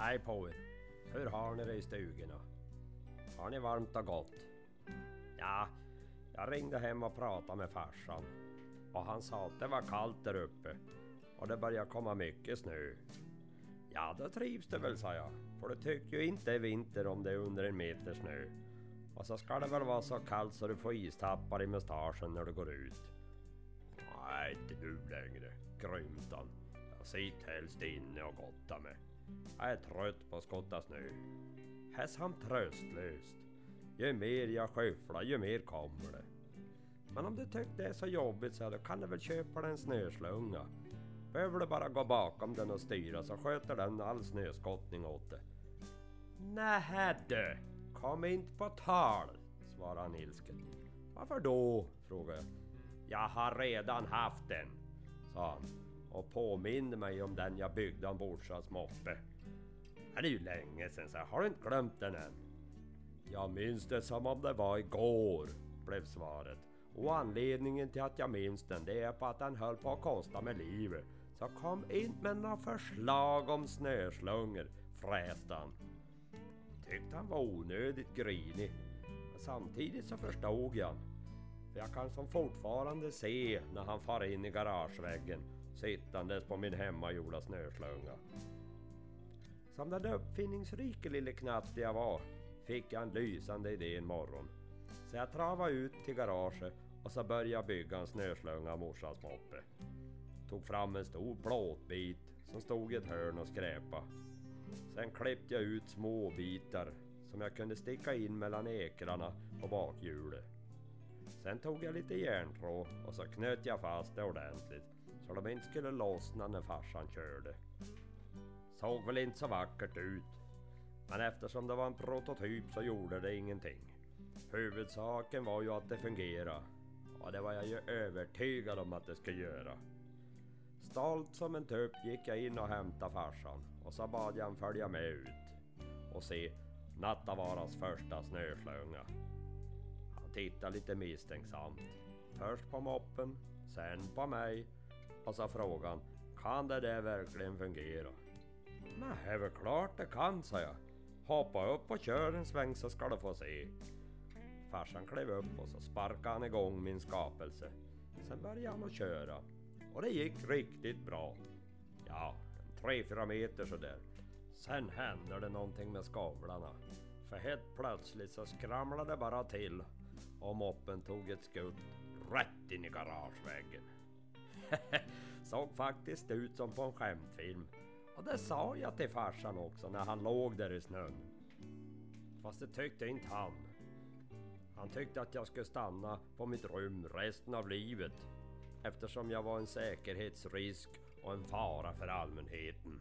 Hej på er! Hur har ni det i stugorna? Har ni varmt och gott? Ja, jag ringde hem och pratade med farsan. Och han sa att det var kallt där uppe. Och det börjar komma mycket snö. Ja, då trivs du väl, sa jag. För du tycker ju inte det är vinter om det är under en meter snö. Och så ska det väl vara så kallt så du får istappar i mustaschen när du går ut. Nej, inte du längre, grymt han. Jag sitter helst inne och gottar mig. Jag är trött på att skotta snö. Här samt tröstlöst. Ju mer jag skyfflar, ju mer kommer det. Men om du tycker det är så jobbigt så då kan du väl köpa dig en snöslunga. Behöver du bara gå bakom den och styra så sköter den all snöskottning åt dig. Nähä du, kom inte på tal, svarade han ilsket. Varför då? frågade jag. Jag har redan haft den, sa han och påminde mig om den jag byggde om Borsas moppe. Det är ju länge sedan så har du inte glömt den än? Jag minns det som om det var igår, blev svaret. Och anledningen till att jag minns den det är på att den höll på att kosta mig livet. Så kom inte med några förslag om snöslungor, fräste han. Tyckte han var onödigt grinig. Men samtidigt så förstod jag För jag kan som fortfarande se när han far in i garageväggen sittandes på min hemmagjorda snöslunga. Som den uppfinningsrike lille knatte jag var fick jag en lysande idé en morgon. Så jag travade ut till garaget och så började jag bygga en snöslunga av morsans moppe. Tog fram en stor plåtbit som stod i ett hörn och skräpa. Sen klippte jag ut små bitar som jag kunde sticka in mellan ekrarna på bakhjulet. Sen tog jag lite järntråd och så knöt jag fast det ordentligt så de inte skulle lossna när farsan körde. Såg väl inte så vackert ut. Men eftersom det var en prototyp så gjorde det ingenting. Huvudsaken var ju att det fungerade. Och det var jag ju övertygad om att det skulle göra. Stolt som en tupp gick jag in och hämtade farsan och så bad jag han följa med ut och se Nattavaras första snöslunga. Han tittade lite misstänksamt. Först på moppen, sen på mig och sa frågan, Kan det där verkligen fungera? Nej, det är väl klart det kan, sa jag. Hoppa upp och kör en sväng så ska du få se. Farsan klev upp och så sparkade han igång min skapelse. Sen började han att köra. Och det gick riktigt bra. Ja, en 3-4 meter sådär. Sen hände det någonting med skavlarna. För helt plötsligt så skramlade det bara till och moppen tog ett skutt rätt in i garageväggen. Såg faktiskt ut som på en skämtfilm. Och det sa jag till farsan också när han låg där i snön. Fast det tyckte inte han. Han tyckte att jag skulle stanna på mitt rum resten av livet. Eftersom jag var en säkerhetsrisk och en fara för allmänheten.